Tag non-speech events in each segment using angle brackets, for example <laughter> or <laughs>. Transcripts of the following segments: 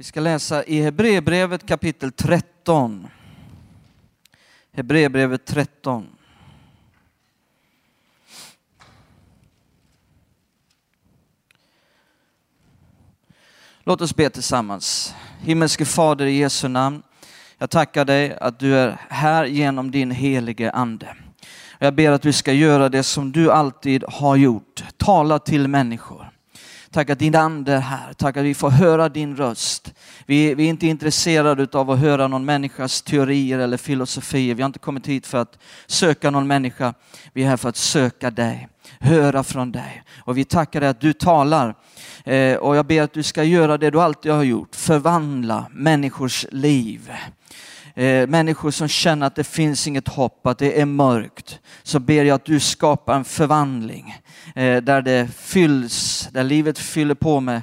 Vi ska läsa i Hebreerbrevet kapitel 13. Hebreerbrevet 13. Låt oss be tillsammans. Himmelske Fader i Jesu namn. Jag tackar dig att du är här genom din helige Ande. Jag ber att du ska göra det som du alltid har gjort. Tala till människor. Tack att din ande är här. Tack att vi får höra din röst. Vi, vi är inte intresserade av att höra någon människas teorier eller filosofier. Vi har inte kommit hit för att söka någon människa. Vi är här för att söka dig, höra från dig. Och vi tackar dig att du talar. Eh, och jag ber att du ska göra det du alltid har gjort. Förvandla människors liv. Eh, människor som känner att det finns inget hopp, att det är mörkt, så ber jag att du skapar en förvandling eh, där det fylls, där livet fyller på med,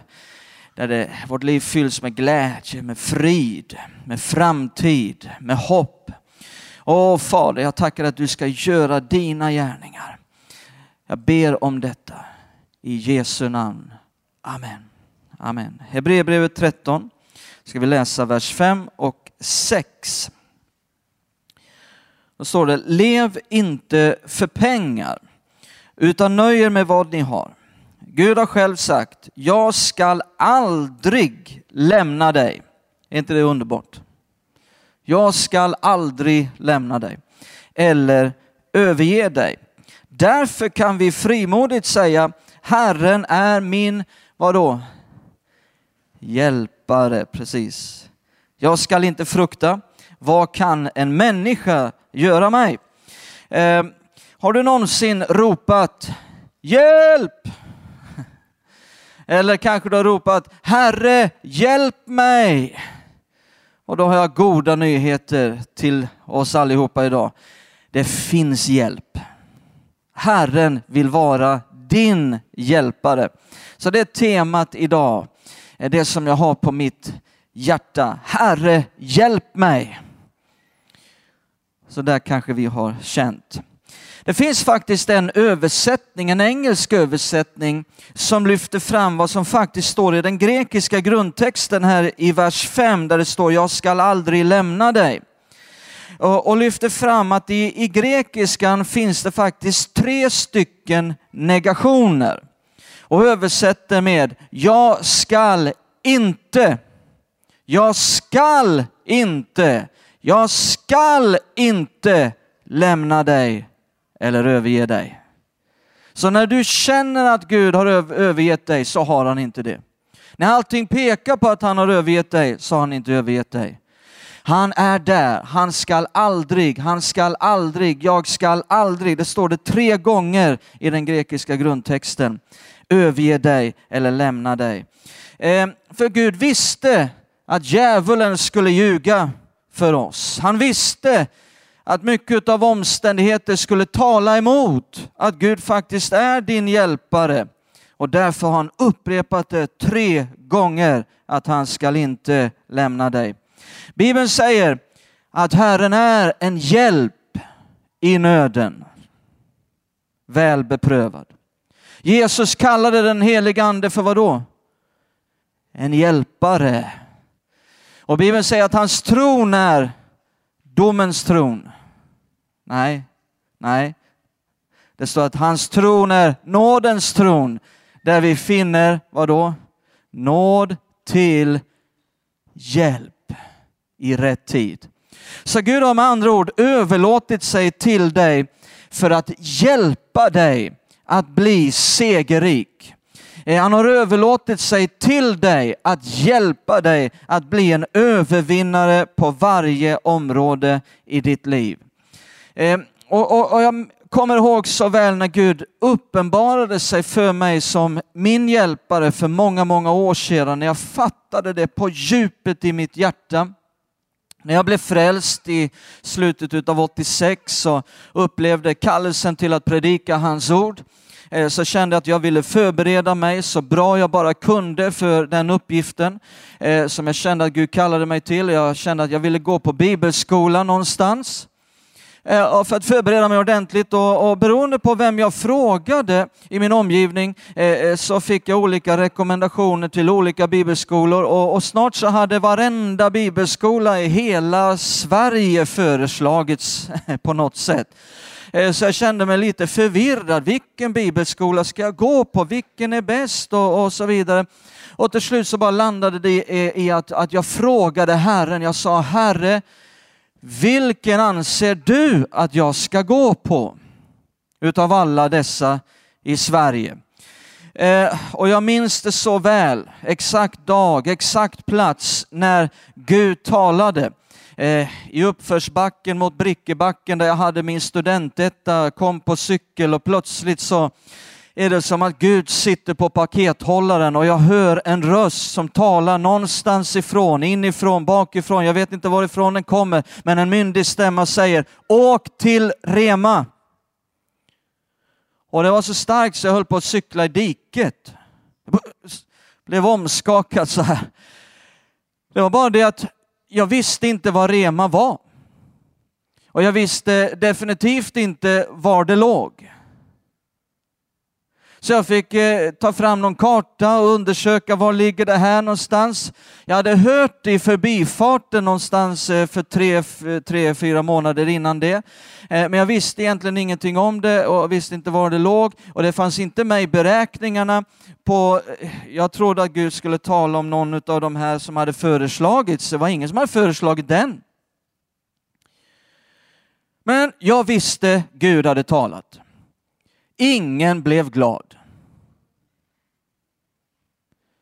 där det, vårt liv fylls med glädje, med frid, med framtid, med hopp. Åh Fader, jag tackar att du ska göra dina gärningar. Jag ber om detta i Jesu namn. Amen. Amen. Hebreerbrevet 13 ska vi läsa vers 5 och 6. Då står det, lev inte för pengar, utan nöjer med vad ni har. Gud har själv sagt, jag skall aldrig lämna dig. Är inte det underbart? Jag skall aldrig lämna dig eller överge dig. Därför kan vi frimodigt säga, Herren är min, vadå? Hjälpare, precis. Jag skall inte frukta. Vad kan en människa göra mig? Eh, har du någonsin ropat hjälp? <laughs> Eller kanske du har ropat Herre, hjälp mig. Och då har jag goda nyheter till oss allihopa idag. Det finns hjälp. Herren vill vara din hjälpare. Så det är temat idag, det som jag har på mitt hjärta. Herre, hjälp mig. Så där kanske vi har känt. Det finns faktiskt en översättning, en engelsk översättning som lyfter fram vad som faktiskt står i den grekiska grundtexten här i vers 5 där det står jag skall aldrig lämna dig. Och, och lyfter fram att i, i grekiskan finns det faktiskt tre stycken negationer. Och översätter med jag skall inte jag skall inte, jag skall inte lämna dig eller överge dig. Så när du känner att Gud har övergett dig så har han inte det. När allting pekar på att han har övergett dig så har han inte övergett dig. Han är där, han skall aldrig, han skall aldrig, jag skall aldrig. Det står det tre gånger i den grekiska grundtexten. Överge dig eller lämna dig. Eh, för Gud visste att djävulen skulle ljuga för oss. Han visste att mycket av omständigheter skulle tala emot att Gud faktiskt är din hjälpare. Och därför har han upprepat det tre gånger att han skall inte lämna dig. Bibeln säger att Herren är en hjälp i nöden. Väl beprövad. Jesus kallade den helige ande för vad då? En hjälpare. Och Bibeln säger att hans tron är domens tron. Nej, nej. Det står att hans tron är nådens tron, där vi finner, vad då? Nåd till hjälp i rätt tid. Så Gud har med andra ord överlåtit sig till dig för att hjälpa dig att bli segerrik. Eh, han har överlåtit sig till dig att hjälpa dig att bli en övervinnare på varje område i ditt liv. Eh, och, och, och jag kommer ihåg så väl när Gud uppenbarade sig för mig som min hjälpare för många, många år sedan, när jag fattade det på djupet i mitt hjärta. När jag blev frälst i slutet av 86 och upplevde kallelsen till att predika hans ord eh, så kände jag att jag ville förbereda mig så bra jag bara kunde för den uppgiften eh, som jag kände att Gud kallade mig till. Jag kände att jag ville gå på bibelskola någonstans eh, för att förbereda mig ordentligt och, och beroende på vem jag frågade i min omgivning eh, eh, så fick jag olika rekommendationer till olika bibelskolor och, och snart så hade varenda bibelskola i hela Sverige föreslagits <laughs> på något sätt. Eh, så jag kände mig lite förvirrad. Vilken bibelskola ska jag gå på? Vilken är bäst? Och, och så vidare. Och till slut så bara landade det i, i att, att jag frågade Herren. Jag sa Herre, vilken anser du att jag ska gå på utav alla dessa i Sverige? Eh, och jag minns det så väl, exakt dag, exakt plats när Gud talade. Eh, I uppförsbacken mot Brickebacken där jag hade min studentetta, kom på cykel och plötsligt så är det som att Gud sitter på pakethållaren och jag hör en röst som talar någonstans ifrån, inifrån, bakifrån, jag vet inte varifrån den kommer, men en myndig stämma säger åk till Rema. Och det var så starkt så jag höll på att cykla i diket. Jag blev omskakad så här. Det var bara det att jag visste inte vad Rema var. Och jag visste definitivt inte var det låg. Så jag fick eh, ta fram någon karta och undersöka var ligger det här någonstans. Jag hade hört det i förbifarten någonstans eh, för tre, tre, fyra månader innan det. Eh, men jag visste egentligen ingenting om det och visste inte var det låg. Och det fanns inte med i beräkningarna på, eh, jag trodde att Gud skulle tala om någon av de här som hade föreslagits. Det var ingen som hade föreslagit den. Men jag visste Gud hade talat. Ingen blev glad.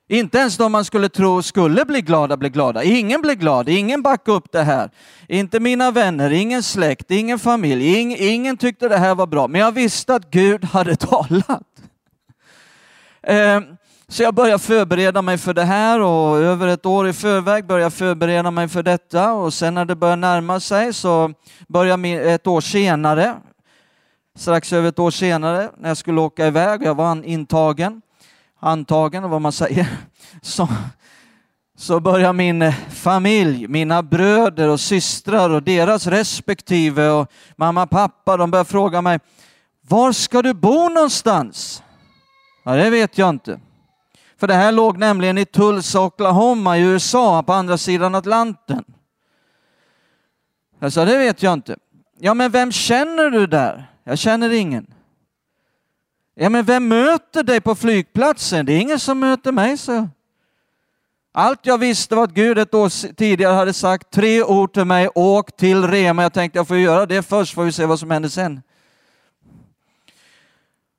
Inte ens de man skulle tro skulle bli glada blir glada. Ingen blir glad, ingen backar upp det här. Inte mina vänner, ingen släkt, ingen familj, ingen, ingen tyckte det här var bra. Men jag visste att Gud hade <laughs> talat. Ehm, så jag började förbereda mig för det här och över ett år i förväg började jag förbereda mig för detta och sen när det började närma sig så började jag ett år senare strax över ett år senare när jag skulle åka iväg, jag var intagen, antagen vad man säger, <laughs> så, så börjar min eh, familj, mina bröder och systrar och deras respektive och mamma och pappa, de börjar fråga mig, var ska du bo någonstans? Ja, det vet jag inte. För det här låg nämligen i Tulsa, Oklahoma i USA på andra sidan Atlanten. Jag sa, det vet jag inte. Ja, men vem känner du där? Jag känner ingen. Ja, men vem möter dig på flygplatsen? Det är ingen som möter mig, så. Allt jag visste var att Gud ett år tidigare hade sagt tre ord till mig, åk till Rema. Jag tänkte jag får göra det först, får vi se vad som händer sen.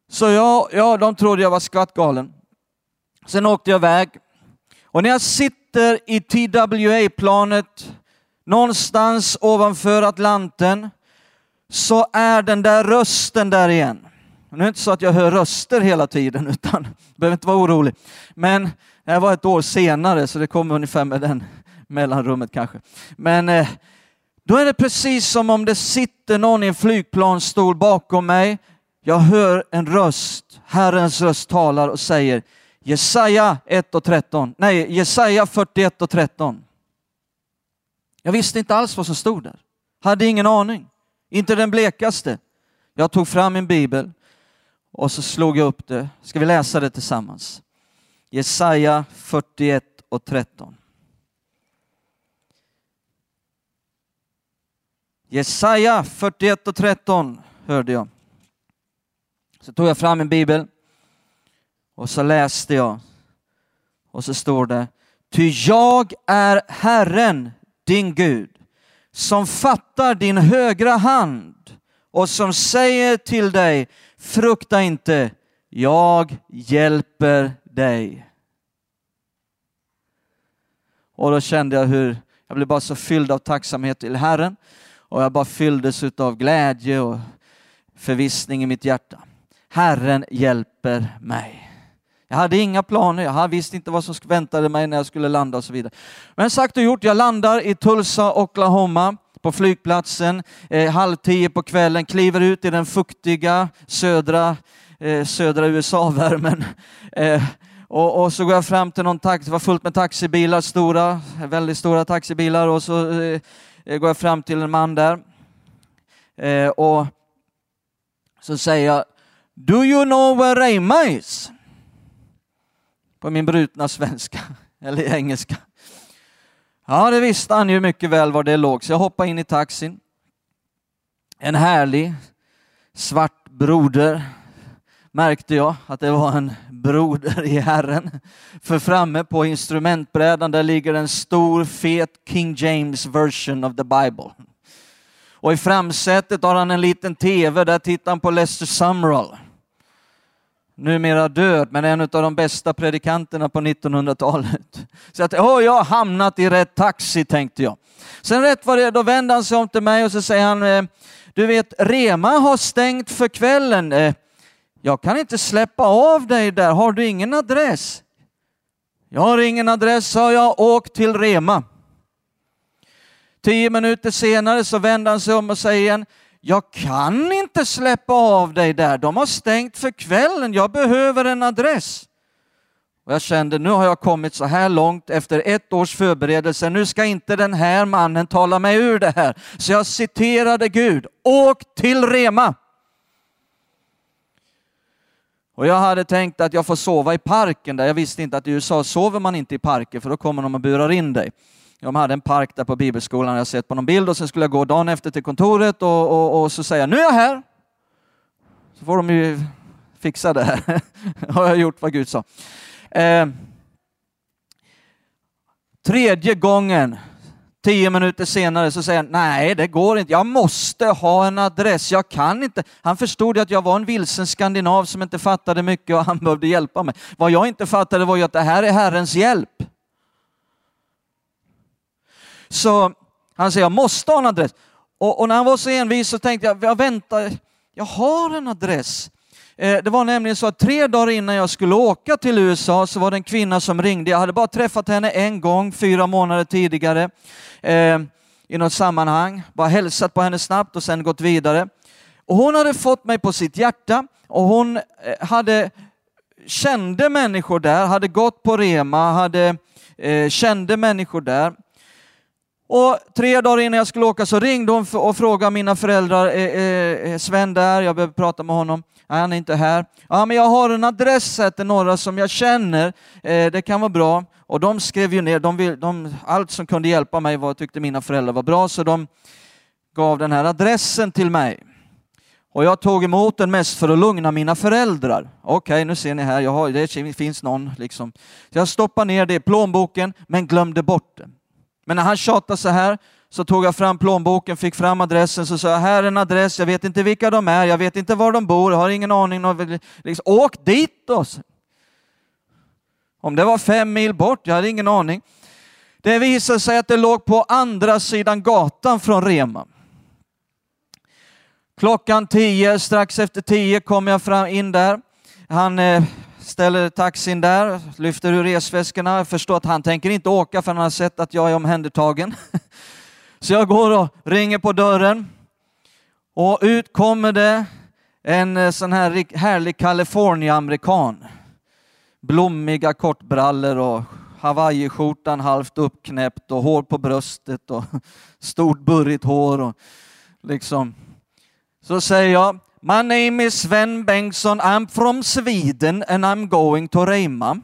Så ja, ja, de trodde jag var skvattgalen. Sen åkte jag iväg. Och när jag sitter i TWA-planet någonstans ovanför Atlanten så är den där rösten där igen. Nu är det inte så att jag hör röster hela tiden, <laughs> utan behöver inte vara orolig. Men det här var ett år senare, så det kommer ungefär med den mellanrummet kanske. Men eh, då är det precis som om det sitter någon i en flygplansstol bakom mig. Jag hör en röst, Herrens röst talar och säger Jesaja 1 och 13. Nej, Jesaja 41 och 13. Jag visste inte alls vad som stod där. Hade ingen aning. Inte den blekaste. Jag tog fram min bibel och så slog jag upp det. Ska vi läsa det tillsammans? Jesaja 41 och 13. Jesaja 41 och 13 hörde jag. Så tog jag fram en bibel och så läste jag. Och så står det, ty jag är Herren, din Gud, som fattar din högra hand och som säger till dig, frukta inte, jag hjälper dig. Och då kände jag hur jag blev bara så fylld av tacksamhet till Herren och jag bara fylldes av glädje och förvissning i mitt hjärta. Herren hjälper mig. Jag hade inga planer, jag visste inte vad som väntade mig när jag skulle landa och så vidare. Men sagt och gjort, jag landar i Tulsa, Oklahoma på flygplatsen eh, halv tio på kvällen, kliver ut i den fuktiga södra, eh, södra USA-värmen. <laughs> Eh, och, och, så går jag fram till någon taxi, det var fullt med taxibilar, stora, väldigt stora taxibilar och så eh, eh går jag fram till en man där Eh, och så säger jag, Do you know where Reima is? På min brutna svenska, <laughs> eller engelska. Ja, det visste han ju mycket väl var det låg, så jag hoppade in i taxin. En härlig svart broder märkte jag att det var en broder i Herren. För framme på instrumentbrädan där ligger en stor fet King James version of the Bible. Och i framsätet har han en liten tv, där tittar han på Lester Sumrall. Numera död, men en av de bästa predikanterna på 1900-talet. Så att, åh, jag har hamnat i rätt taxi, tänkte jag. Sen rätt vad det då vänder han sig om till mig och så säger han, eh, du vet, Rema har stängt för kvällen. Eh, jag kan inte släppa av dig där, har du ingen adress? Jag har ingen adress, sa jag, åk till Rema. Tio minuter senare så vänder han sig om och säger igen, jag kan inte släppa av dig där, de har stängt för kvällen, jag behöver en adress. Och jag kände, nu har jag kommit så här långt efter ett års förberedelse, nu ska inte den här mannen tala mig ur det här. Så jag citerade Gud, åk till Rema. Och jag hade tänkt att jag får sova i parken där. Jag visste inte att i USA sover man inte i parker för då kommer de och burar in dig. De hade en park där på bibelskolan, jag sett på någon bild och sen skulle jag gå dagen efter till kontoret och, och, och så säga nu är jag här. Så får de ju fixa det här. <laughs> har jag gjort vad Gud sa. Eh, tredje gången Tio minuter senare så säger han, nej det går inte, jag måste ha en adress, jag kan inte. Han förstod att jag var en vilsen skandinav som inte fattade mycket och han behövde hjälpa mig. Vad jag inte fattade var ju att det här är Herrens hjälp. Så han säger, jag måste ha en adress. Och, och när han var så envis så tänkte jag, jag väntar, jag har en adress. Eh, det var nämligen så att tre dagar innan jag skulle åka till USA så var det en kvinna som ringde. Jag hade bara träffat henne en gång, fyra månader tidigare eh, i något sammanhang. Bara hälsat på henne snabbt och sen gått vidare. Och hon hade fått mig på sitt hjärta och hon eh, hade, kände människor där, hade gått på Rema, hade, eh, kände människor där. Och tre dagar innan jag skulle åka så ringde hon och frågade mina föräldrar, är Sven där? Jag behöver prata med honom. Nej, han är inte här. Ja, men jag har en adress här till några som jag känner. Eh, det kan vara bra. Och de skrev ju ner, de vill, de, allt som kunde hjälpa mig var, tyckte mina föräldrar var bra, så de gav den här adressen till mig. Och jag tog emot den mest för att lugna mina föräldrar. Okej, okay, nu ser ni här, jag har, det finns någon liksom. Så jag stoppade ner det i plånboken, men glömde bort den. Men när han tjatade så här så tog jag fram plånboken, fick fram adressen, så sa jag, här är en adress, jag vet inte vilka de är, jag vet inte var de bor, jag har ingen aning. Liksom, Åk dit då! Om det var fem mil bort, jag hade ingen aning. Det visade sig att det låg på andra sidan gatan från Rema. Klockan tio, strax efter tio kom jag fram in där. Han eh, ställer taxin där, lyfter ur resväskorna. Jag förstår att han tänker inte åka för han har sett att jag är omhändertagen. <laughs> Så jag går och ringer på dörren och ut kommer det en eh, sån här härlig California-amerikan. Blommiga kortbrallor och hawaiiskjortan halvt uppknäppt och hår på bröstet och <laughs> stort burrigt hår. Och liksom. Så säger jag, My name is Sven Bengtsson, I'm from Sweden and I'm going to Reima.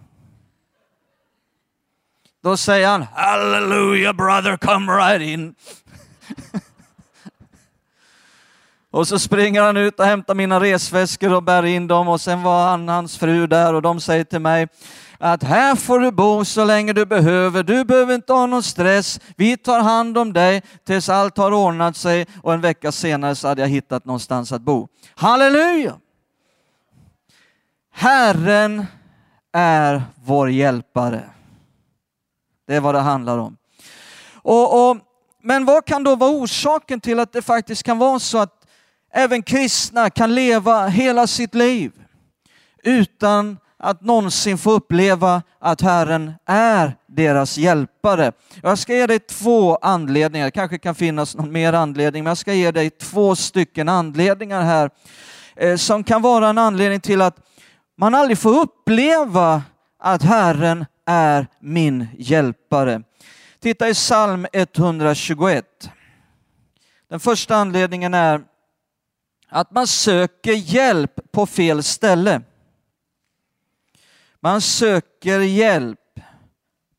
Då säger han Hallelujah brother, come right in. <laughs> och så springer han ut och hämtar mina resväskor och bär in dem och sen var han hans fru där och de säger till mig att här får du bo så länge du behöver. Du behöver inte ha någon stress. Vi tar hand om dig tills allt har ordnat sig och en vecka senare så hade jag hittat någonstans att bo. Halleluja! Herren är vår hjälpare. Det är vad det handlar om. Och, och, men vad kan då vara orsaken till att det faktiskt kan vara så att även kristna kan leva hela sitt liv utan att någonsin få uppleva att Herren är deras hjälpare. Jag ska ge dig två anledningar, det kanske kan finnas någon mer anledning, men jag ska ge dig två stycken anledningar här eh, som kan vara en anledning till att man aldrig får uppleva att Herren är min hjälpare. Titta i psalm 121. Den första anledningen är att man söker hjälp på fel ställe. Man söker hjälp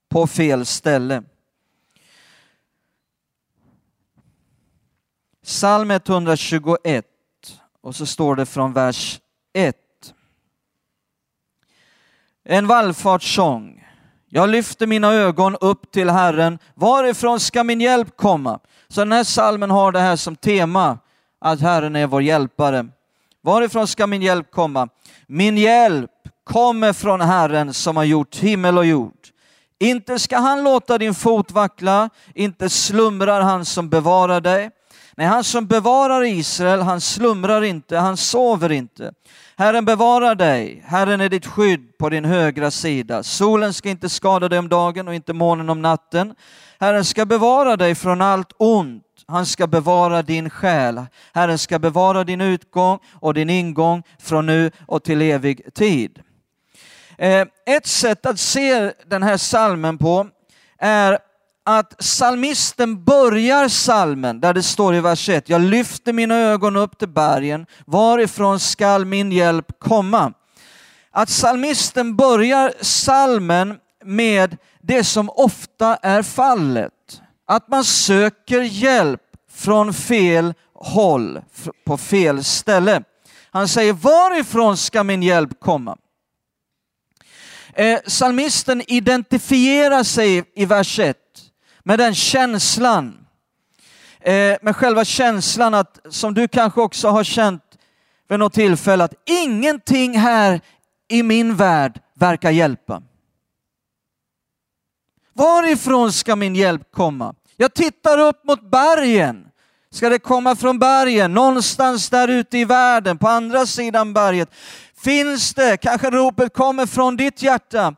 på fel ställe. Psalm 121 och så står det från vers 1. En vallfartssång. Jag lyfter mina ögon upp till Herren. Varifrån ska min hjälp komma? Så den här salmen har det här som tema, att Herren är vår hjälpare. Varifrån ska min hjälp komma? Min hjälp kommer från Herren som har gjort himmel och jord. Inte ska han låta din fot vackla, inte slumrar han som bevarar dig. Nej, han som bevarar Israel, han slumrar inte, han sover inte. Herren bevarar dig, Herren är ditt skydd på din högra sida. Solen ska inte skada dig om dagen och inte månen om natten. Herren ska bevara dig från allt ont. Han ska bevara din själ. Herren ska bevara din utgång och din ingång från nu och till evig tid. Eh, ett sätt att se den här salmen på är att salmisten börjar salmen där det står i vers 1, jag lyfter mina ögon upp till bergen, varifrån skall min hjälp komma? Att salmisten börjar salmen med det som ofta är fallet, att man söker hjälp från fel håll, på fel ställe. Han säger, varifrån ska min hjälp komma? Eh, salmisten identifierar sig i vers 1 med den känslan, eh, med själva känslan att, som du kanske också har känt vid något tillfälle, att ingenting här i min värld verkar hjälpa. Varifrån ska min hjälp komma? Jag tittar upp mot bergen. Ska det komma från bergen, någonstans där ute i världen, på andra sidan berget? Finns det, kanske ropet kommer från ditt hjärta,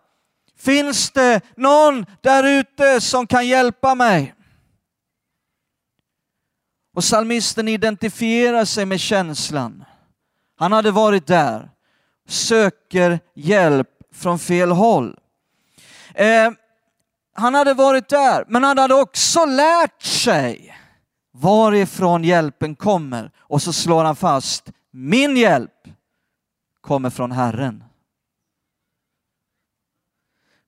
finns det någon där ute som kan hjälpa mig? Och salmisten identifierar sig med känslan. Han hade varit där, söker hjälp från fel håll. Eh, han hade varit där, men han hade också lärt sig varifrån hjälpen kommer. Och så slår han fast, min hjälp kommer från Herren.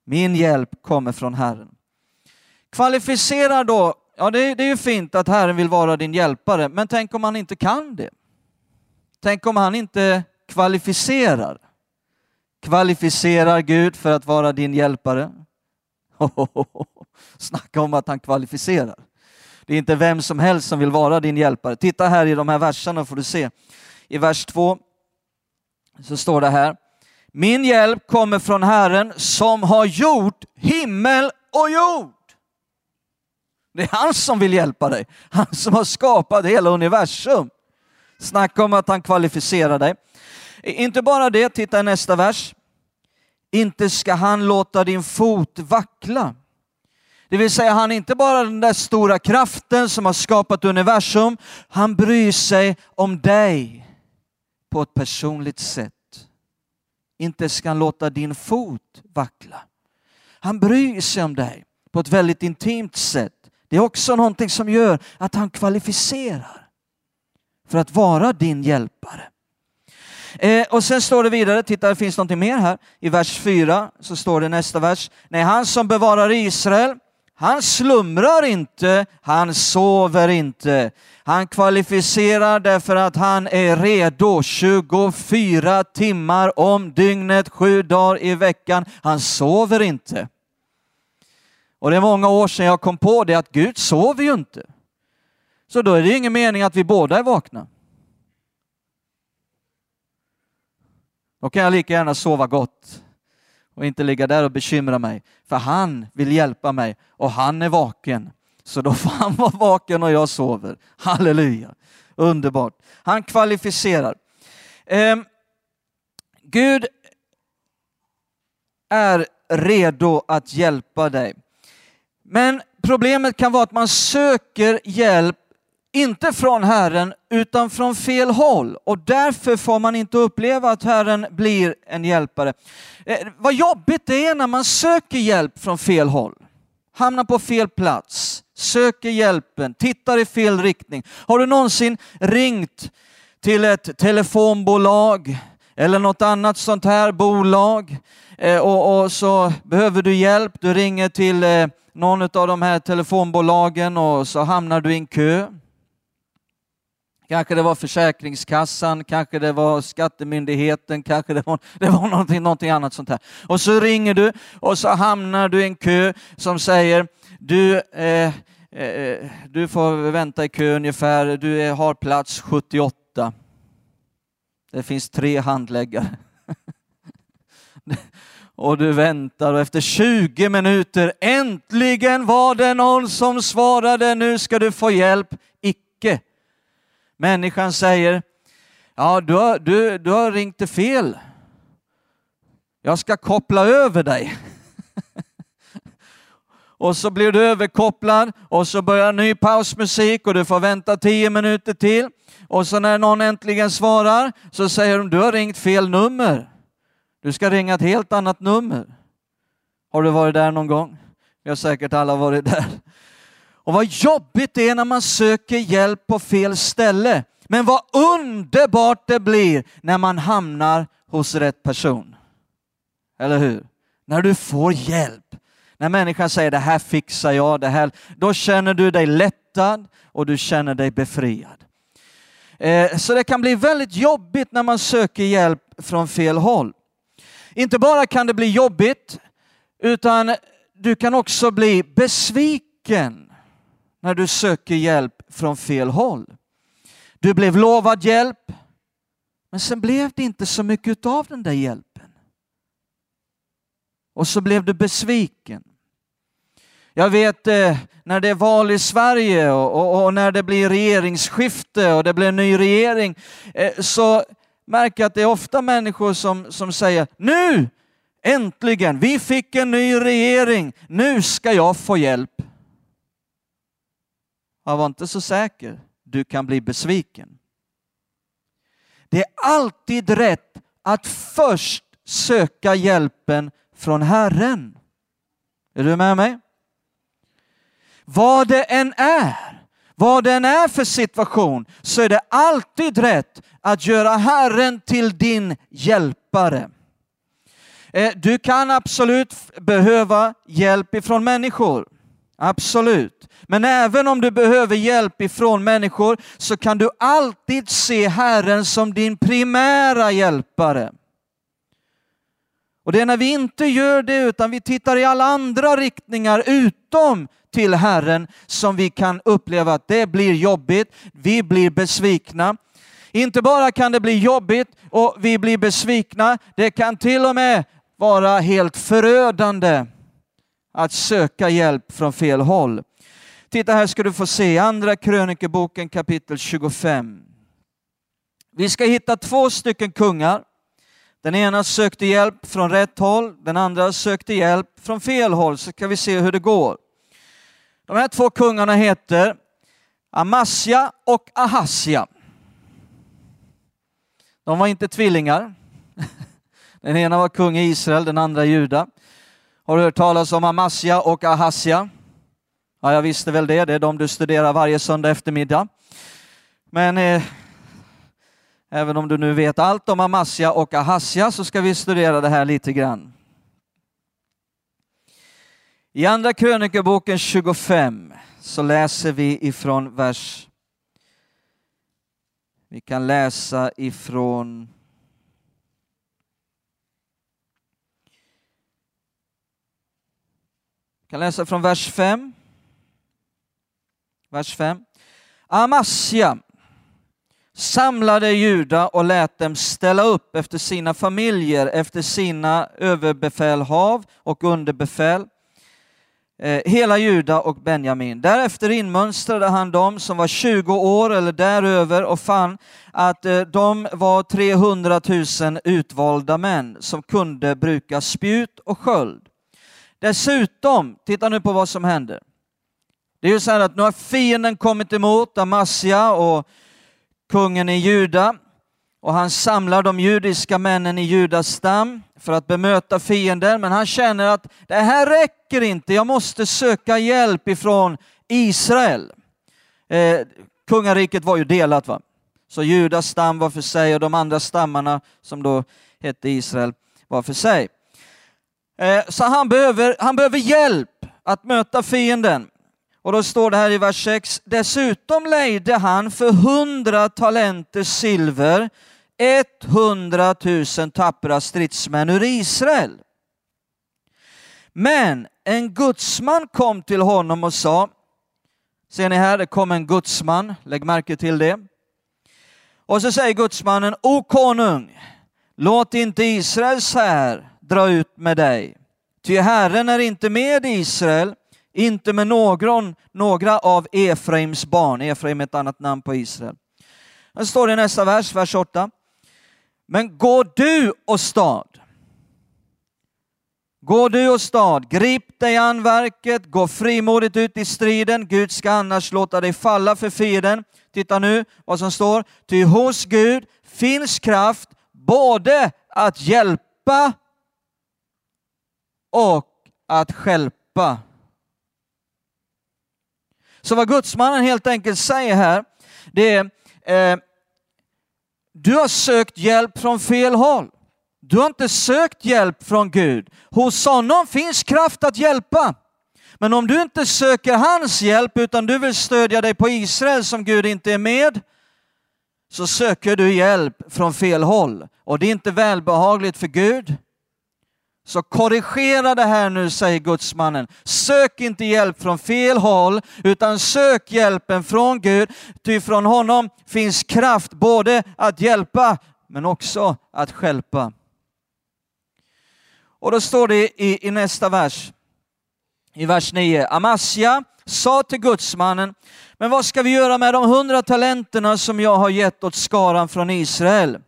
Min hjälp kommer från Herren. Kvalificera då, ja det, det är ju fint att Herren vill vara din hjälpare, men tänk om han inte kan det? Tänk om han inte kvalificerar? Kvalificerar Gud för att vara din hjälpare? <laughs> Snacka om att han kvalificerar. Det är inte vem som helst som vill vara din hjälpare. Titta här i de här verserna får du se. I vers 2 så står det här. Min hjälp kommer från Herren som har gjort himmel och jord. Det är han som vill hjälpa dig. Han som har skapat hela universum. Snacka om att han kvalificerar dig. Inte bara det, titta i nästa vers. Inte ska han låta din fot vackla. Det vill säga, han är inte bara den där stora kraften som har skapat universum. Han bryr sig om dig på ett personligt sätt. Inte ska han låta din fot vackla. Han bryr sig om dig på ett väldigt intimt sätt. Det är också någonting som gör att han kvalificerar för att vara din hjälpare. Eh, och sen står det vidare, titta det finns någonting mer här. I vers 4 så står det nästa vers. Nej, han som bevarar Israel han slumrar inte, han sover inte. Han kvalificerar därför att han är redo 24 timmar om dygnet, sju dagar i veckan. Han sover inte. Och det är många år sedan jag kom på det att Gud sover ju inte. Så då är det ingen mening att vi båda är vakna. Då kan jag lika gärna sova gott och inte ligga där och bekymra mig. För han vill hjälpa mig och han är vaken. Så då får han <laughs> vara vaken och jag sover. Halleluja! Underbart. Han kvalificerar. Eh, Gud är redo att hjälpa dig. Men problemet kan vara att man söker hjälp inte från Herren utan från fel håll och därför får man inte uppleva att Herren blir en hjälpare. Eh, vad jobbigt det är när man söker hjälp från fel håll, hamnar på fel plats, söker hjälpen, tittar i fel riktning. Har du någonsin ringt till ett telefonbolag eller något annat sånt här bolag eh, och, och, så behöver du hjälp. Du ringer till eh, någon av de här telefonbolagen och så hamnar du i en kö. Kanske det var Försäkringskassan, kanske det var Skattemyndigheten, kanske det var, <laughs> det var någonting, någonting annat sånt här. Och så ringer du och så hamnar du i en kö som säger du, eh, eh, du får vänta i kö ungefär, du är, har plats 78. Det finns tre handläggare. <laughs> och du väntar och efter 20 minuter äntligen var det någon som svarade nu ska du få hjälp. Icke. Människan säger ja du har, du, du har ringt till fel. Jag ska koppla över dig. <laughs> och så blir du överkopplad och så börjar ny pausmusik och du får vänta tio minuter till. Och så när någon äntligen svarar så säger de du har ringt fel nummer. Du ska ringa ett helt annat nummer. Har du varit där någon gång? Vi har säkert alla varit där. Och vad jobbigt det är när man söker hjälp på fel ställe. Men vad underbart det blir när man hamnar hos rätt person. Eller hur? När du får hjälp. När människan säger det här fixar jag, det här, då känner du dig lättad och du känner dig befriad. Eh, så det kan bli väldigt jobbigt när man söker hjälp från fel håll. Inte bara kan det bli jobbigt, utan du kan också bli besviken när du söker hjälp från fel håll. Du blev lovad hjälp, men sen blev det inte så mycket av den där hjälpen. Och så blev du besviken. Jag vet eh, när det är val i Sverige och, och, och, när det blir regeringsskifte och det blir en ny regering eh, så märker jag att det är ofta människor som, som säger nu äntligen, vi fick en ny regering, nu ska jag få hjälp. Jag var inte så säker, du kan bli besviken. Det är alltid rätt att först söka hjälpen från Herren. Är du med mig? Vad det än är, vad det än är för situation, så är det alltid rätt att göra Herren till din hjälpare. Eh, du kan absolut behöva hjälp ifrån människor. Absolut. Men även om du behöver hjälp ifrån människor så kan du alltid se Herren som din primära hjälpare. Och det är när vi inte gör det utan vi tittar i alla andra riktningar utom till Herren som vi kan uppleva att det blir jobbigt, vi blir besvikna. Inte bara kan det bli jobbigt och vi blir besvikna, det kan till och med vara helt förödande att söka hjälp från fel håll. Titta här ska du få se Andra krönikeboken kapitel 25. Vi ska hitta två stycken kungar. Den ena sökte hjälp från rätt håll, den andra sökte hjälp från fel håll, så ska vi se hur det går. De här två kungarna heter Amasja och Ahasja. De var inte tvillingar. <laughs> Den ena var kung i Israel, den andra i Juda. Har du hört talas om Amasja och Ahasja? Ja, jag visste väl det. Det är de du studerar varje söndag eftermiddag. Men eh, även om du nu vet allt om Amasja och Ahasja så ska vi studera det här lite grann. I Andra krönikeboken 25 så läser vi ifrån vers... Vi kan läsa ifrån... Kan läsa från vers 5. Vers 5. Amasja samlade Juda och lät dem ställa upp efter sina familjer, efter sina överbefälhav och underbefäl Eh, hela Juda och Benjamin. Därefter inmönstrade han dem som var 20 år eller däröver och fann att eh, de var 300 000 utvalda män som kunde bruka spjut och sköld. Dessutom, titta nu på vad som händer. Det är ju så här att nu har fienden kommit emot Amasia och kungen i Juda och han samlar de judiska männen i Judas stam för att bemöta fienden, men han känner att det här räcker inte, jag måste söka hjälp ifrån Israel. Eh, kungariket var ju delat, va? Så Judas stam var för sig och de andra stammarna som då hette Israel var för sig. Eh, så han behöver, han behöver hjälp att möta fienden. Och då står det här i vers 6. Dessutom lejde han för hundra talenter silver 100 000 tappra stridsmän ur Israel. Men en gudsman kom till honom och sa, ser ni här, det kom en gudsman, lägg märke till det. Och så säger gudsmannen, O konung, låt inte Israels här dra ut med dig. Ty Herren är inte med Israel, inte med någon, några av Efraims barn. Efraim är ett annat namn på Israel. Det står i nästa vers, vers 8. Men gå du och stad. Gå du och stad, grip dig an verket, gå frimodigt ut i striden. Gud ska annars låta dig falla för fienden. Titta nu vad som står. Ty hos Gud finns kraft både att hjälpa och att skälpa. Så vad gudsmannen helt enkelt säger här, det är eh, du har sökt hjälp från fel håll. Du har inte sökt hjälp från Gud. Hos honom finns kraft att hjälpa. Men om du inte söker hans hjälp utan du vill stödja dig på Israel som Gud inte är med, så söker du hjälp från fel håll. Och det är inte välbehagligt för Gud. Så korrigera det här nu, säger gudsmannen. Sök inte hjälp från fel håll, utan sök hjälpen från Gud. Ty från honom finns kraft både att hjälpa, men också att skälpa. Och då står det i, i nästa vers, i vers 9. Amasja sa till gudsmannen, men vad ska vi göra med de hundra talenterna som jag har gett åt skaran från Israel?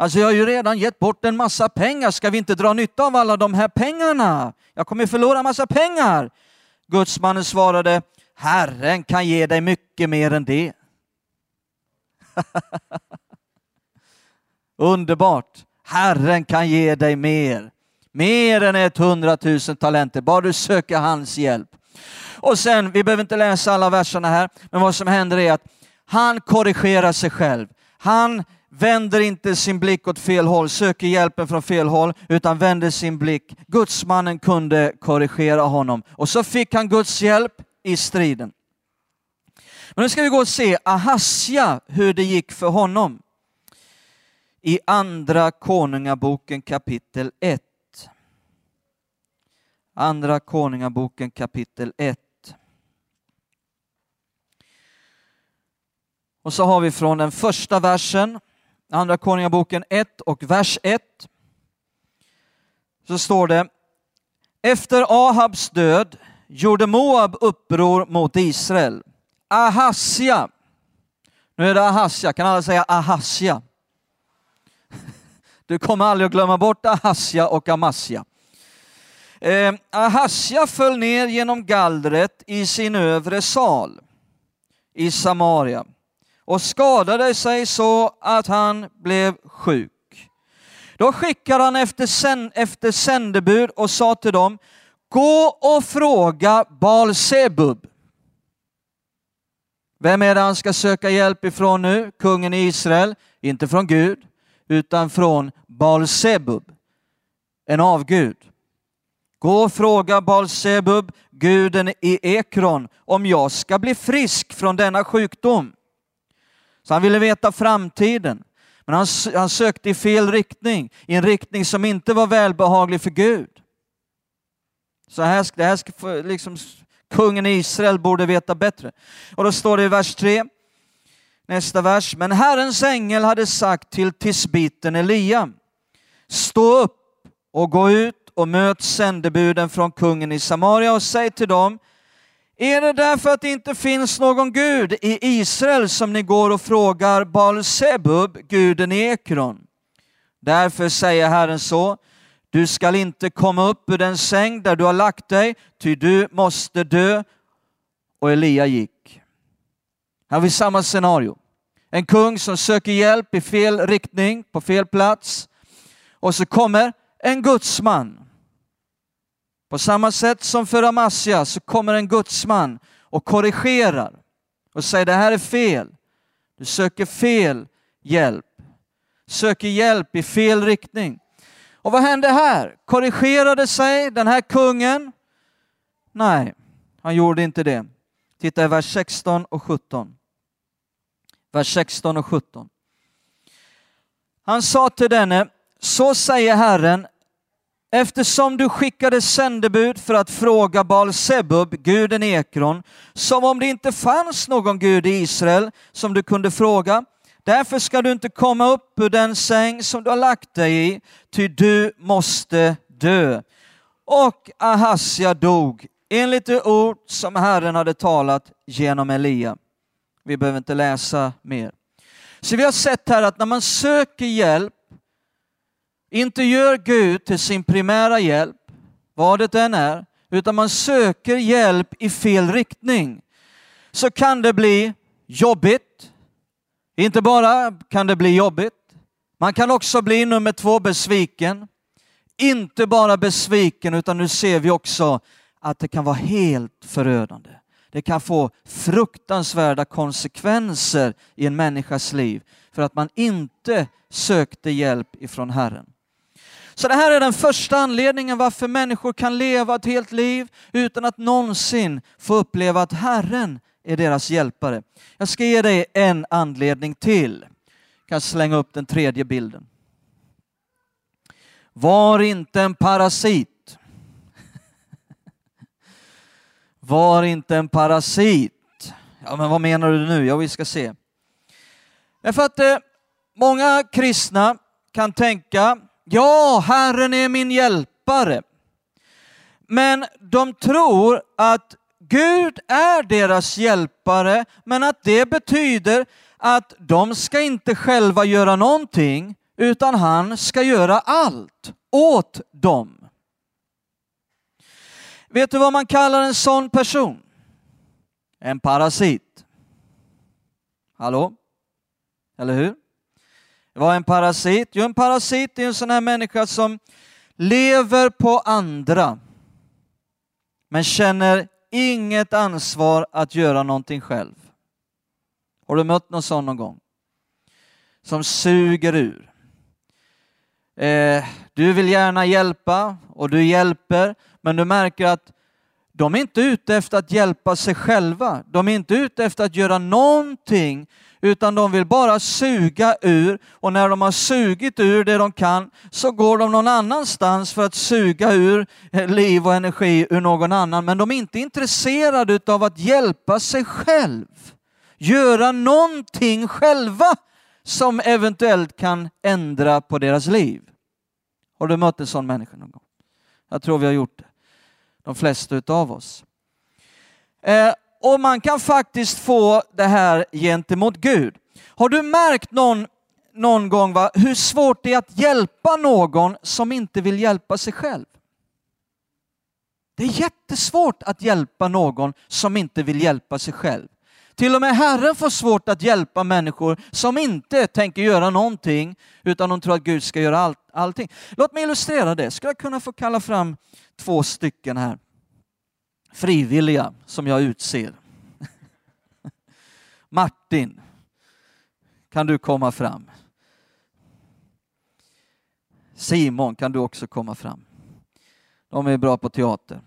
Alltså jag har ju redan gett bort en massa pengar, ska vi inte dra nytta av alla de här pengarna? Jag kommer förlora massa pengar. Gudsmannen svarade, Herren kan ge dig mycket mer än det. <laughs> Underbart! Herren kan ge dig mer. Mer än ett hundratusen talenter, bara du söker hans hjälp. Och sen, vi behöver inte läsa alla verserna här, men vad som händer är att han korrigerar sig själv. Han vänder inte sin blick åt fel håll, söker hjälpen från fel håll, utan vänder sin blick. Gudsmannen kunde korrigera honom och så fick han Guds hjälp i striden. Men nu ska vi gå och se Ahasja, hur det gick för honom. I Andra Konungaboken kapitel 1. Andra Konungaboken kapitel 1. Och så har vi från den första versen Andra Konungaboken 1 och vers 1 så står det Efter Ahabs död gjorde Moab uppror mot Israel. Ahasja, nu är det Ahasja, kan alla säga Ahasja? <laughs> Du kommer aldrig att glömma bort Ahasja och Amasja. Eh, Ahasja föll ner genom gallret i sin övre sal i Samaria och skadade sig så att han blev sjuk. Då skickade han efter, sänd, efter sändebud och sa till dem, gå och fråga Baal Sebub. Vem är det han ska söka hjälp ifrån nu? Kungen i Israel, inte från Gud, utan från Baal Sebub, en avgud. Gå och fråga Baal Sebub, guden i Ekron, om jag ska bli frisk från denna sjukdom. Så han ville veta framtiden. Men han, han sökte i fel riktning, i en riktning som inte var välbehaglig för Gud. Så här, det här ska liksom, kungen i Israel borde veta bättre. Och då står det i vers 3, nästa vers. Men Herrens ängel hade sagt till tisbiten Elia, stå upp och gå ut och möt sändebuden från kungen i Samaria och säg till dem, är det därför att det inte finns någon Gud i Israel som ni går och frågar Baal Sebub, guden i Ekron? Därför säger Herren så, du skall inte komma upp ur den säng där du har lagt dig, ty du måste dö. Och Elia gick. Här har vi samma scenario. En kung som söker hjälp i fel riktning, på fel plats. Och så kommer en gudsman på samma sätt som för Amasja så kommer en gudsman och korrigerar och säger det här är fel. Du söker fel hjälp. Söker hjälp i fel riktning. Och vad hände här? Korrigerade sig den här kungen? Nej, han gjorde inte det. Titta i vers 16 och 17. Vers 16 och 17. Han sa till denne, så säger Herren, eftersom du skickade sändebud för att fråga Baal Sebub, guden Ekron, som om det inte fanns någon gud i Israel som du kunde fråga, Därför ska du inte komma upp ur den säng som du har lagt dig i, ty du måste dö. Och Ahasja dog enligt det ord som Herren hade talat genom Elia. Vi behöver inte läsa mer. Så vi har sett här att när man söker hjälp, inte gör Gud till sin primära hjälp, vad det än är, utan man söker hjälp i fel riktning, så kan det bli jobbigt, inte bara kan det bli jobbigt, man kan också bli nummer två besviken. Inte bara besviken utan nu ser vi också att det kan vara helt förödande. Det kan få fruktansvärda konsekvenser i en människas liv för att man inte sökte hjälp ifrån Herren. Så det här är den första anledningen varför människor kan leva ett helt liv utan att någonsin få uppleva att Herren är deras hjälpare. Jag ska ge dig en anledning till. Jag kan slänga upp den tredje bilden. Var inte en parasit. <laughs> Var inte en parasit. Ja, men vad menar du nu? Ja, vi ska se. Därför att eh, många kristna kan tänka, ja, Herren är min hjälpare. Men de tror att Gud är deras hjälpare, men att det betyder att de ska inte själva göra någonting, utan han ska göra allt åt dem. Vet du vad man kallar en sån person? En parasit. Hallå? Eller hur? Vad är en parasit? Jo, en parasit är en sån här människa som lever på andra men känner inget ansvar att göra någonting själv. Har du mött någon sån någon gång? Som suger ur. Eh, du vill gärna hjälpa och du hjälper, men du märker att de är inte ute efter att hjälpa sig själva. De är inte ute efter att göra någonting utan de vill bara suga ur och när de har sugit ur det de kan så går de någon annanstans för att suga ur liv och energi ur någon annan. Men de är inte intresserade av att hjälpa sig själv, göra någonting själva som eventuellt kan ändra på deras liv. Har du mött en sån människa någon gång? Jag tror vi har gjort det, de flesta av oss. Eh, och man kan faktiskt få det här gentemot Gud. Har du märkt någon, någon gång va, hur svårt det är att hjälpa någon som inte vill hjälpa sig själv? Det är jättesvårt att hjälpa någon som inte vill hjälpa sig själv. Till och med Herren får svårt att hjälpa människor som inte tänker göra någonting utan de tror att Gud ska göra all, allting. Låt mig illustrera det. Ska jag kunna få kalla fram två stycken här? frivilliga som jag utser. <laughs> Martin, kan du komma fram? Simon, kan du också komma fram? De är bra på teater.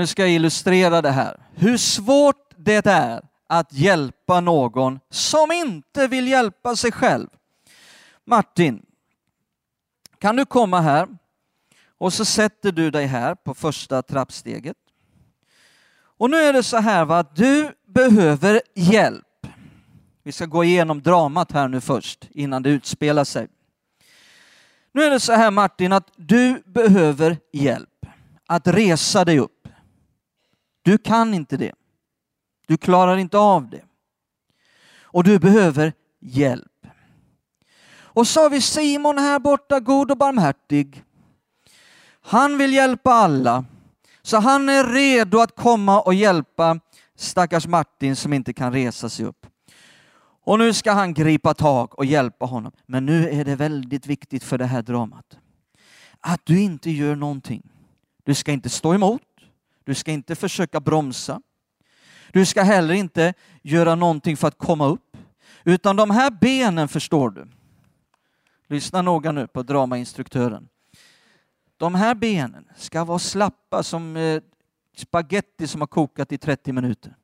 Nu ska jag illustrera det här. Hur svårt det är att hjälpa någon som inte vill hjälpa sig själv. Martin, kan du komma här? Och så sätter du dig här på första trappsteget. Och nu är det så här va, att du behöver hjälp. Vi ska gå igenom dramat här nu först innan det utspelar sig. Nu är det så här Martin att du behöver hjälp att resa dig upp. Du kan inte det. Du klarar inte av det. Och du behöver hjälp. Och så har vi Simon här borta, god och barmhärtig. Han vill hjälpa alla. Så han är redo att komma och hjälpa stackars Martin som inte kan resa sig upp. Och nu ska han gripa tag och hjälpa honom. Men nu är det väldigt viktigt för det här dramat att du inte gör någonting. Du ska inte stå emot. Du ska inte försöka bromsa. Du ska heller inte göra någonting för att komma upp. Utan de här benen förstår du. Lyssna noga nu på dramainstruktören. De här benen ska vara slappa som eh, spaghetti som har kokat i 30 minuter.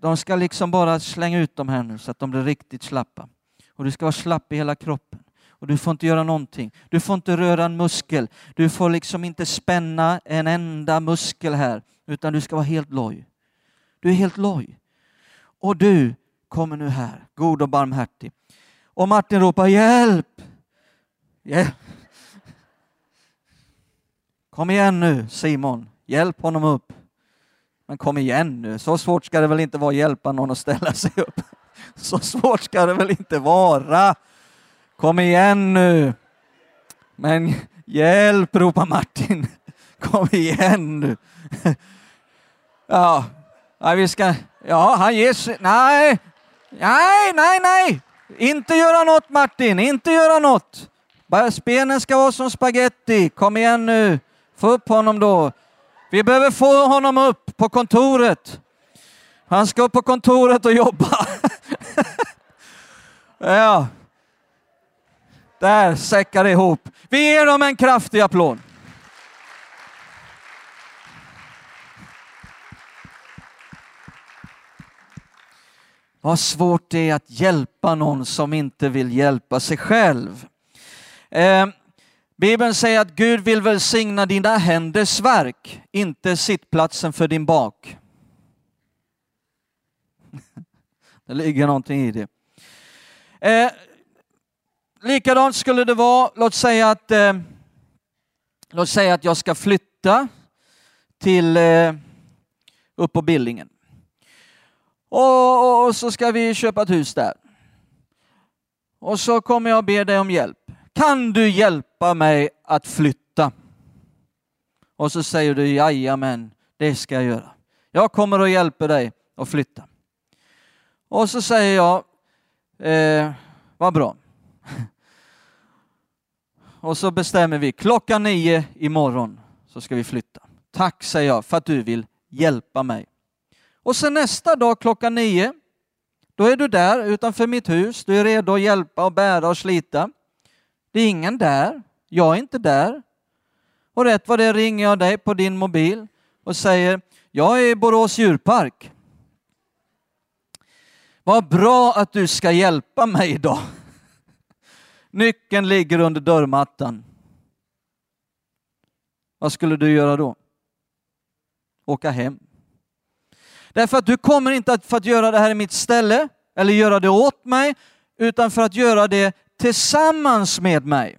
De ska liksom bara slänga ut dem här nu så att de blir riktigt slappa. Och du ska vara slapp i hela kroppen. Och du får inte göra någonting. Du får inte röra en muskel. Du får liksom inte spänna en enda muskel här, utan du ska vara helt loj. Du är helt loj. Och du kommer nu här, god och barmhärtig. Och Martin ropar hjälp! hjälp. Kom igen nu Simon, hjälp honom upp. Men kom igen nu, så svårt ska det väl inte vara att hjälpa någon att ställa sig upp. <laughs> Så svårt ska det väl inte vara. Kom igen nu. Men hjälp, ropar Martin. Kom igen nu. Ja, ja vi ska... Ja, han ger sig... Nej, nej, nej, nej. Inte göra något Martin, inte göra något. Spenen ska vara som spaghetti. Kom igen nu. Få upp honom då. Vi behöver få honom upp på kontoret. Han ska upp på kontoret och jobba. <laughs> ja. Där säckar det ihop. Vi ger dem en kraftig applåd. Vad svårt det är att hjälpa någon som inte vill hjälpa sig själv. Eh, Bibeln säger att Gud vill välsigna dina händers verk, inte sittplatsen för din bak. <laughs> Det ligger någonting i det. Eh, likadant skulle det vara, låt säga att, eh, låt säga att jag ska flytta till eh, upp på Billingen. Och, och, så ska vi köpa ett hus där. Och så kommer jag be dig om hjälp. Kan du hjälpa mig att flytta? Och så säger du jajamän, det ska jag göra. Jag kommer att hjälpa dig att flytta. Och så säger jag, eh, vad bra. Och så bestämmer vi klockan nio imorgon så ska vi flytta. Tack säger jag för att du vill hjälpa mig. Och sen nästa dag klockan nio, då är du där utanför mitt hus. Du är redo att hjälpa och bära och slita. Det är ingen där. Jag är inte där. Och rätt vad det ringer jag dig på din mobil och säger jag är i Borås djurpark. Vad bra att du ska hjälpa mig idag. Nyckeln ligger under dörrmattan. Vad skulle du göra då? Åka hem. Därför att du kommer inte att för att göra det här i mitt ställe eller göra det åt mig, utan för att göra det tillsammans med mig.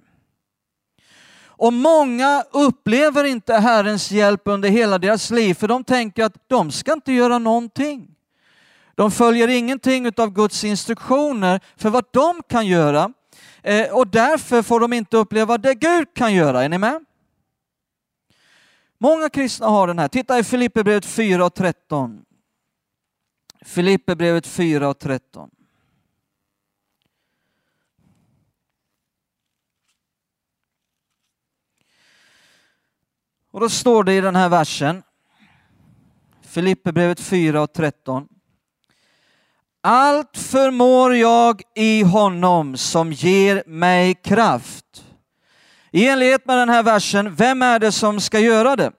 Och många upplever inte Herrens hjälp under hela deras liv, för de tänker att de ska inte göra någonting. De följer ingenting av Guds instruktioner för vad de kan göra eh, och därför får de inte uppleva det Gud kan göra. Är ni med? Många kristna har den här. Titta i Filipperbrevet 4 och 13. Filipperbrevet 4 och 13. Och då står det i den här versen, Filipperbrevet 4 och 13. Allt förmår jag i honom som ger mig kraft. I enlighet med den här versen, vem är det som ska göra det?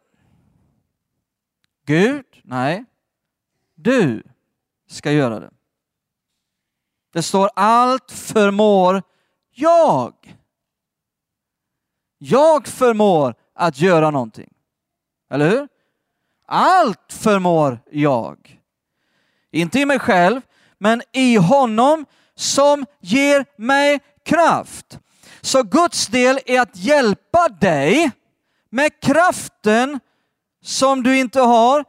Gud? Nej. Du ska göra det. Det står allt förmår jag. Jag förmår att göra någonting. Eller hur? Allt förmår jag. Inte i mig själv, men i honom som ger mig kraft. Så Guds del är att hjälpa dig med kraften som du inte har.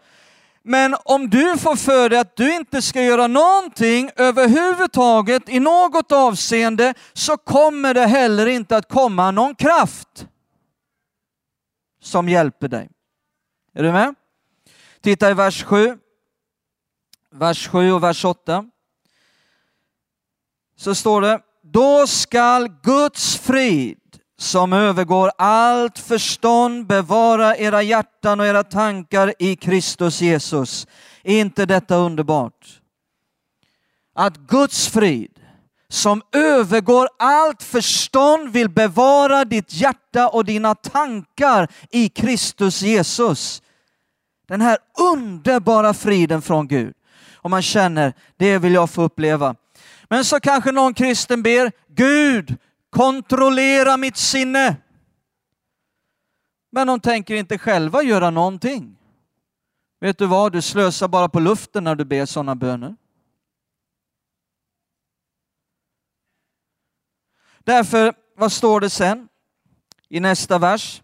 Men om du får för dig att du inte ska göra någonting överhuvudtaget i något avseende så kommer det heller inte att komma någon kraft som hjälper dig. Är du med? Titta i vers 7. Vers 7 och vers 8. Så står det, då skall Guds frid som övergår allt förstånd bevara era hjärtan och era tankar i Kristus Jesus. Är inte detta underbart? Att Guds frid som övergår allt förstånd vill bevara ditt hjärta och dina tankar i Kristus Jesus. Den här underbara friden från Gud. Och man känner, det vill jag få uppleva. Men så kanske någon kristen ber, Gud, kontrollera mitt sinne. Men de tänker inte själva göra någonting. Vet du vad, du slösar bara på luften när du ber sådana böner. Därför, vad står det sen i nästa vers?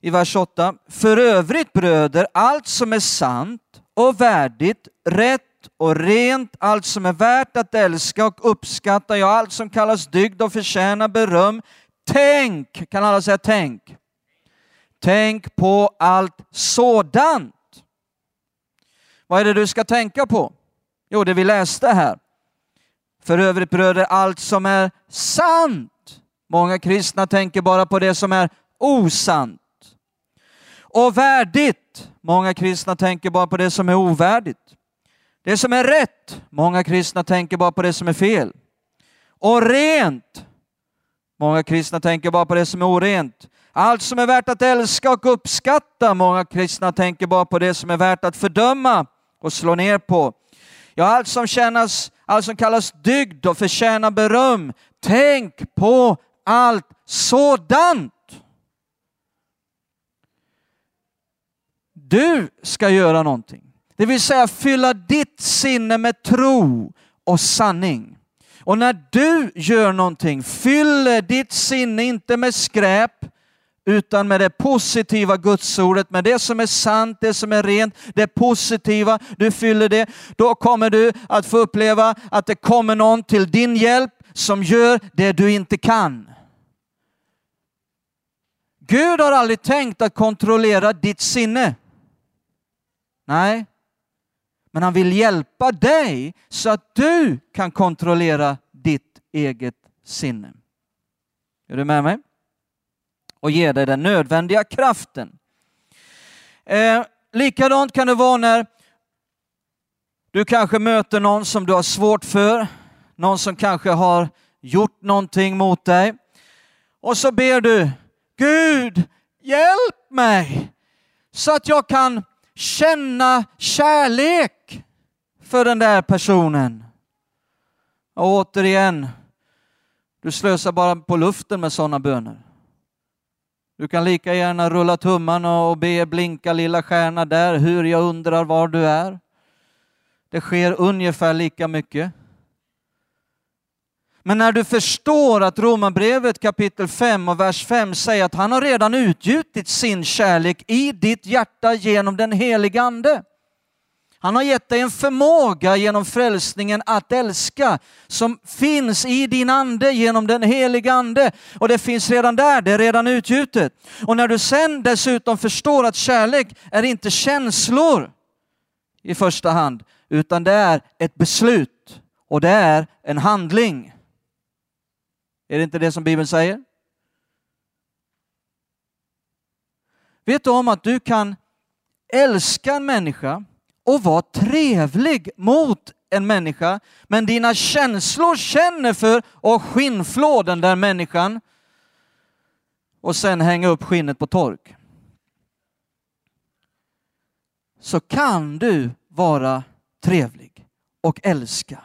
I vers 8. För övrigt bröder, allt som är sant och värdigt, rätt och rent, allt som är värt att älska och uppskatta, ja allt som kallas dygd och förtjänar beröm. Tänk, kan alla säga tänk? Tänk på allt sådant. Vad är det du ska tänka på? Jo, det vi läste här. För övrigt bröder, allt som är sant. Många kristna tänker bara på det som är osant. Och värdigt. Många kristna tänker bara på det som är ovärdigt. Det som är rätt. Många kristna tänker bara på det som är fel. Och rent. Många kristna tänker bara på det som är orent. Allt som är värt att älska och uppskatta. Många kristna tänker bara på det som är värt att fördöma och slå ner på. Ja, allt som kännas, allt som kallas dygd och förtjänar beröm. Tänk på allt sådant. Du ska göra någonting. Det vill säga fylla ditt sinne med tro och sanning. Och när du gör någonting, fyller ditt sinne inte med skräp, utan med det positiva gudsordet, med det som är sant, det som är rent, det positiva, du fyller det, då kommer du att få uppleva att det kommer någon till din hjälp som gör det du inte kan. Gud har aldrig tänkt att kontrollera ditt sinne. Nej, men han vill hjälpa dig så att du kan kontrollera ditt eget sinne. Är du med mig? Och ge dig den nödvändiga kraften. Eh, likadant kan det vara när du kanske möter någon som du har svårt för, någon som kanske har gjort någonting mot dig. Och så ber du, Gud, hjälp mig så att jag kan känna kärlek för den där personen. Och återigen, du slösar bara på luften med sådana böner. Du kan lika gärna rulla tummarna och be blinka lilla stjärna där, hur jag undrar var du är. Det sker ungefär lika mycket. Men när du förstår att Romarbrevet kapitel 5 och vers 5 säger att han har redan utgjutit sin kärlek i ditt hjärta genom den helige Ande. Han har gett dig en förmåga genom frälsningen att älska som finns i din ande genom den heliga ande. Och det finns redan där, det är redan utgjutet. Och när du sen dessutom förstår att kärlek är inte känslor i första hand, utan det är ett beslut och det är en handling. Är det inte det som Bibeln säger? Vet du om att du kan älska en människa och vara trevlig mot en människa, men dina känslor känner för att skinnflå den där människan och sen hänga upp skinnet på tork. Så kan du vara trevlig och älska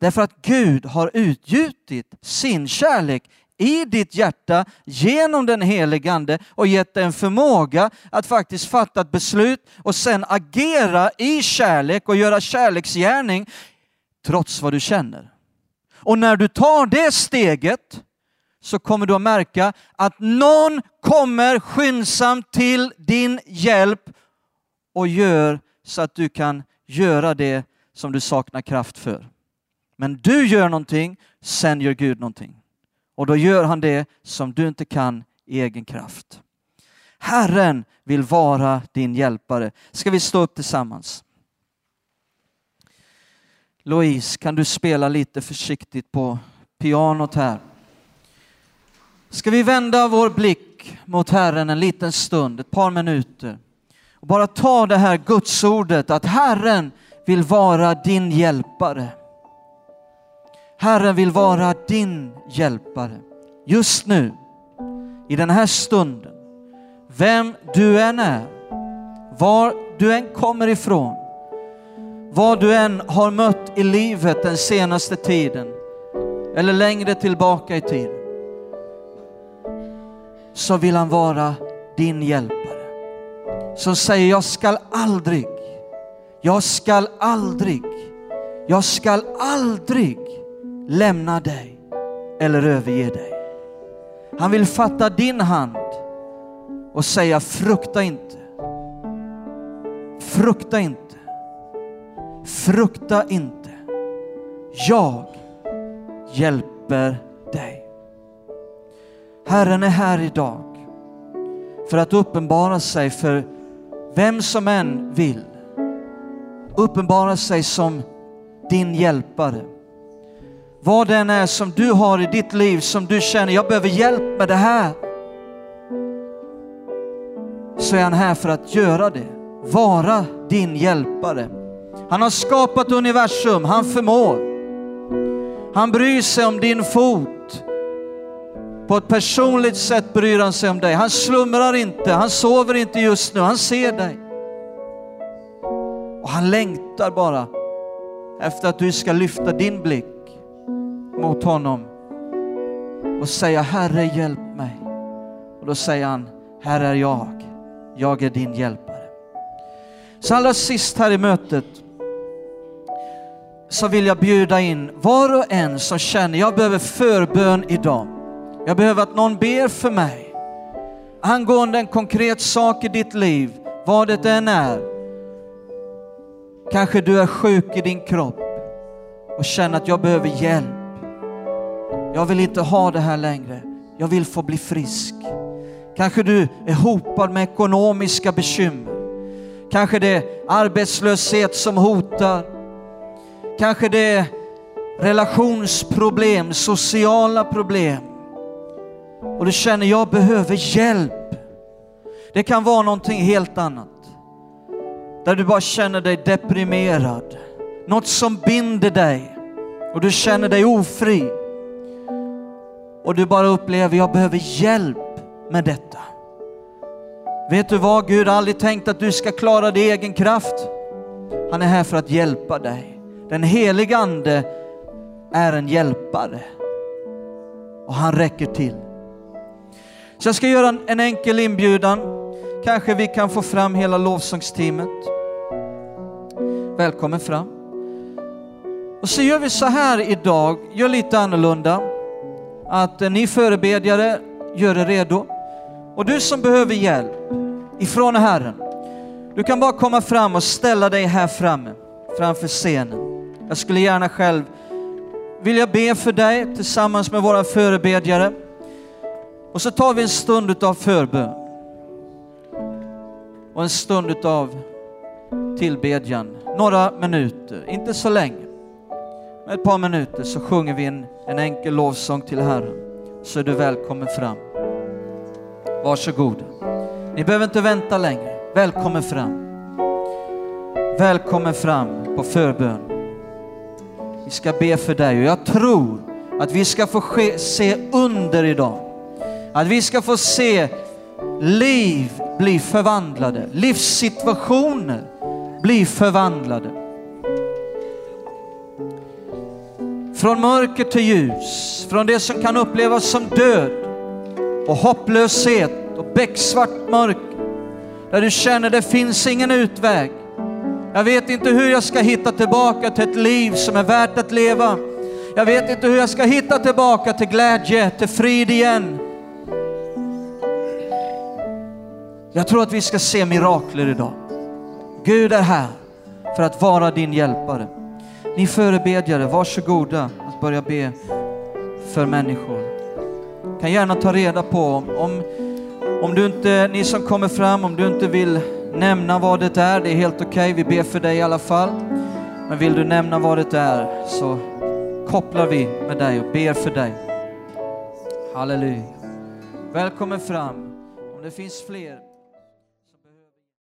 Därför att Gud har utgjutit sin kärlek i ditt hjärta genom den helige Ande och gett dig en förmåga att faktiskt fatta ett beslut och sen agera i kärlek och göra kärleksgärning trots vad du känner. Och när du tar det steget så kommer du att märka att någon kommer skyndsamt till din hjälp och gör så att du kan göra det som du saknar kraft för. Men du gör någonting, sen gör Gud någonting. Och då gör han det som du inte kan i egen kraft. Herren vill vara din hjälpare. Ska vi stå upp tillsammans? Louise, kan du spela lite försiktigt på pianot här? Ska vi vända vår blick mot Herren en liten stund, ett par minuter och bara ta det här gudsordet att Herren vill vara din hjälpare. Herren vill vara din hjälpare. Just nu, i den här stunden, vem du än är, var du än kommer ifrån, vad du än har mött i livet den senaste tiden eller längre tillbaka i tiden, så vill han vara din hjälpare. Som säger, jag skall aldrig, jag skall aldrig, jag skall aldrig lämna dig eller överge dig. Han vill fatta din hand och säga frukta inte. Frukta inte. Frukta inte. Jag hjälper dig. Herren är här idag för att uppenbara sig för vem som än vill. Uppenbara sig som din hjälpare. Vad det än är som du har i ditt liv som du känner, jag behöver hjälp med det här. Så är han här för att göra det. Vara din hjälpare. Han har skapat universum, han förmår. Han bryr sig om din fot. På ett personligt sätt bryr han sig om dig. Han slumrar inte, han sover inte just nu, han ser dig. Och han längtar bara efter att du ska lyfta din blick mot honom och säga Herre hjälp mig. Och då säger han, här är jag, jag är din hjälpare. Så allra sist här i mötet så vill jag bjuda in var och en som känner, jag behöver förbön idag. Jag behöver att någon ber för mig angående en konkret sak i ditt liv, vad det än är. Kanske du är sjuk i din kropp och känner att jag behöver hjälp. Jag vill inte ha det här längre. Jag vill få bli frisk. Kanske du är hopad med ekonomiska bekymmer. Kanske det är arbetslöshet som hotar. Kanske det är relationsproblem, sociala problem. Och du känner, jag behöver hjälp. Det kan vara någonting helt annat. Där du bara känner dig deprimerad. Något som binder dig och du känner dig ofri. Och du bara upplever, jag behöver hjälp med detta. Vet du vad? Gud har aldrig tänkt att du ska klara det i egen kraft. Han är här för att hjälpa dig. Den helige Ande är en hjälpare och han räcker till. Så jag ska göra en enkel inbjudan. Kanske vi kan få fram hela lovsångsteamet. Välkommen fram. Och så gör vi så här idag, gör lite annorlunda. Att eh, ni förebedjare gör er redo. Och du som behöver hjälp ifrån Herren, du kan bara komma fram och ställa dig här framme, framför scenen. Jag skulle gärna själv vilja be för dig tillsammans med våra förebedjare. Och så tar vi en stund av förbön. Och en stund av tillbedjan. Några minuter, inte så länge. Med ett par minuter så sjunger vi en, en enkel lovsång till Herren. Så är du välkommen fram. Varsågod. Ni behöver inte vänta längre. Välkommen fram. Välkommen fram på förbön. Vi ska be för dig och jag tror att vi ska få se under idag. Att vi ska få se liv bli förvandlade, livssituationer bli förvandlade. Från mörker till ljus, från det som kan upplevas som död och hopplöshet och becksvart mörker. Där du känner det finns ingen utväg. Jag vet inte hur jag ska hitta tillbaka till ett liv som är värt att leva. Jag vet inte hur jag ska hitta tillbaka till glädje, till frid igen. Jag tror att vi ska se mirakler idag. Gud är här för att vara din hjälpare. Ni förebedjare, varsågoda att börja be för människor. Kan gärna ta reda på om, om du inte, ni som kommer fram, om du inte vill nämna vad det är, det är helt okej. Okay. Vi ber för dig i alla fall. Men vill du nämna vad det är så kopplar vi med dig och ber för dig. Halleluja. Välkommen fram. Om det finns fler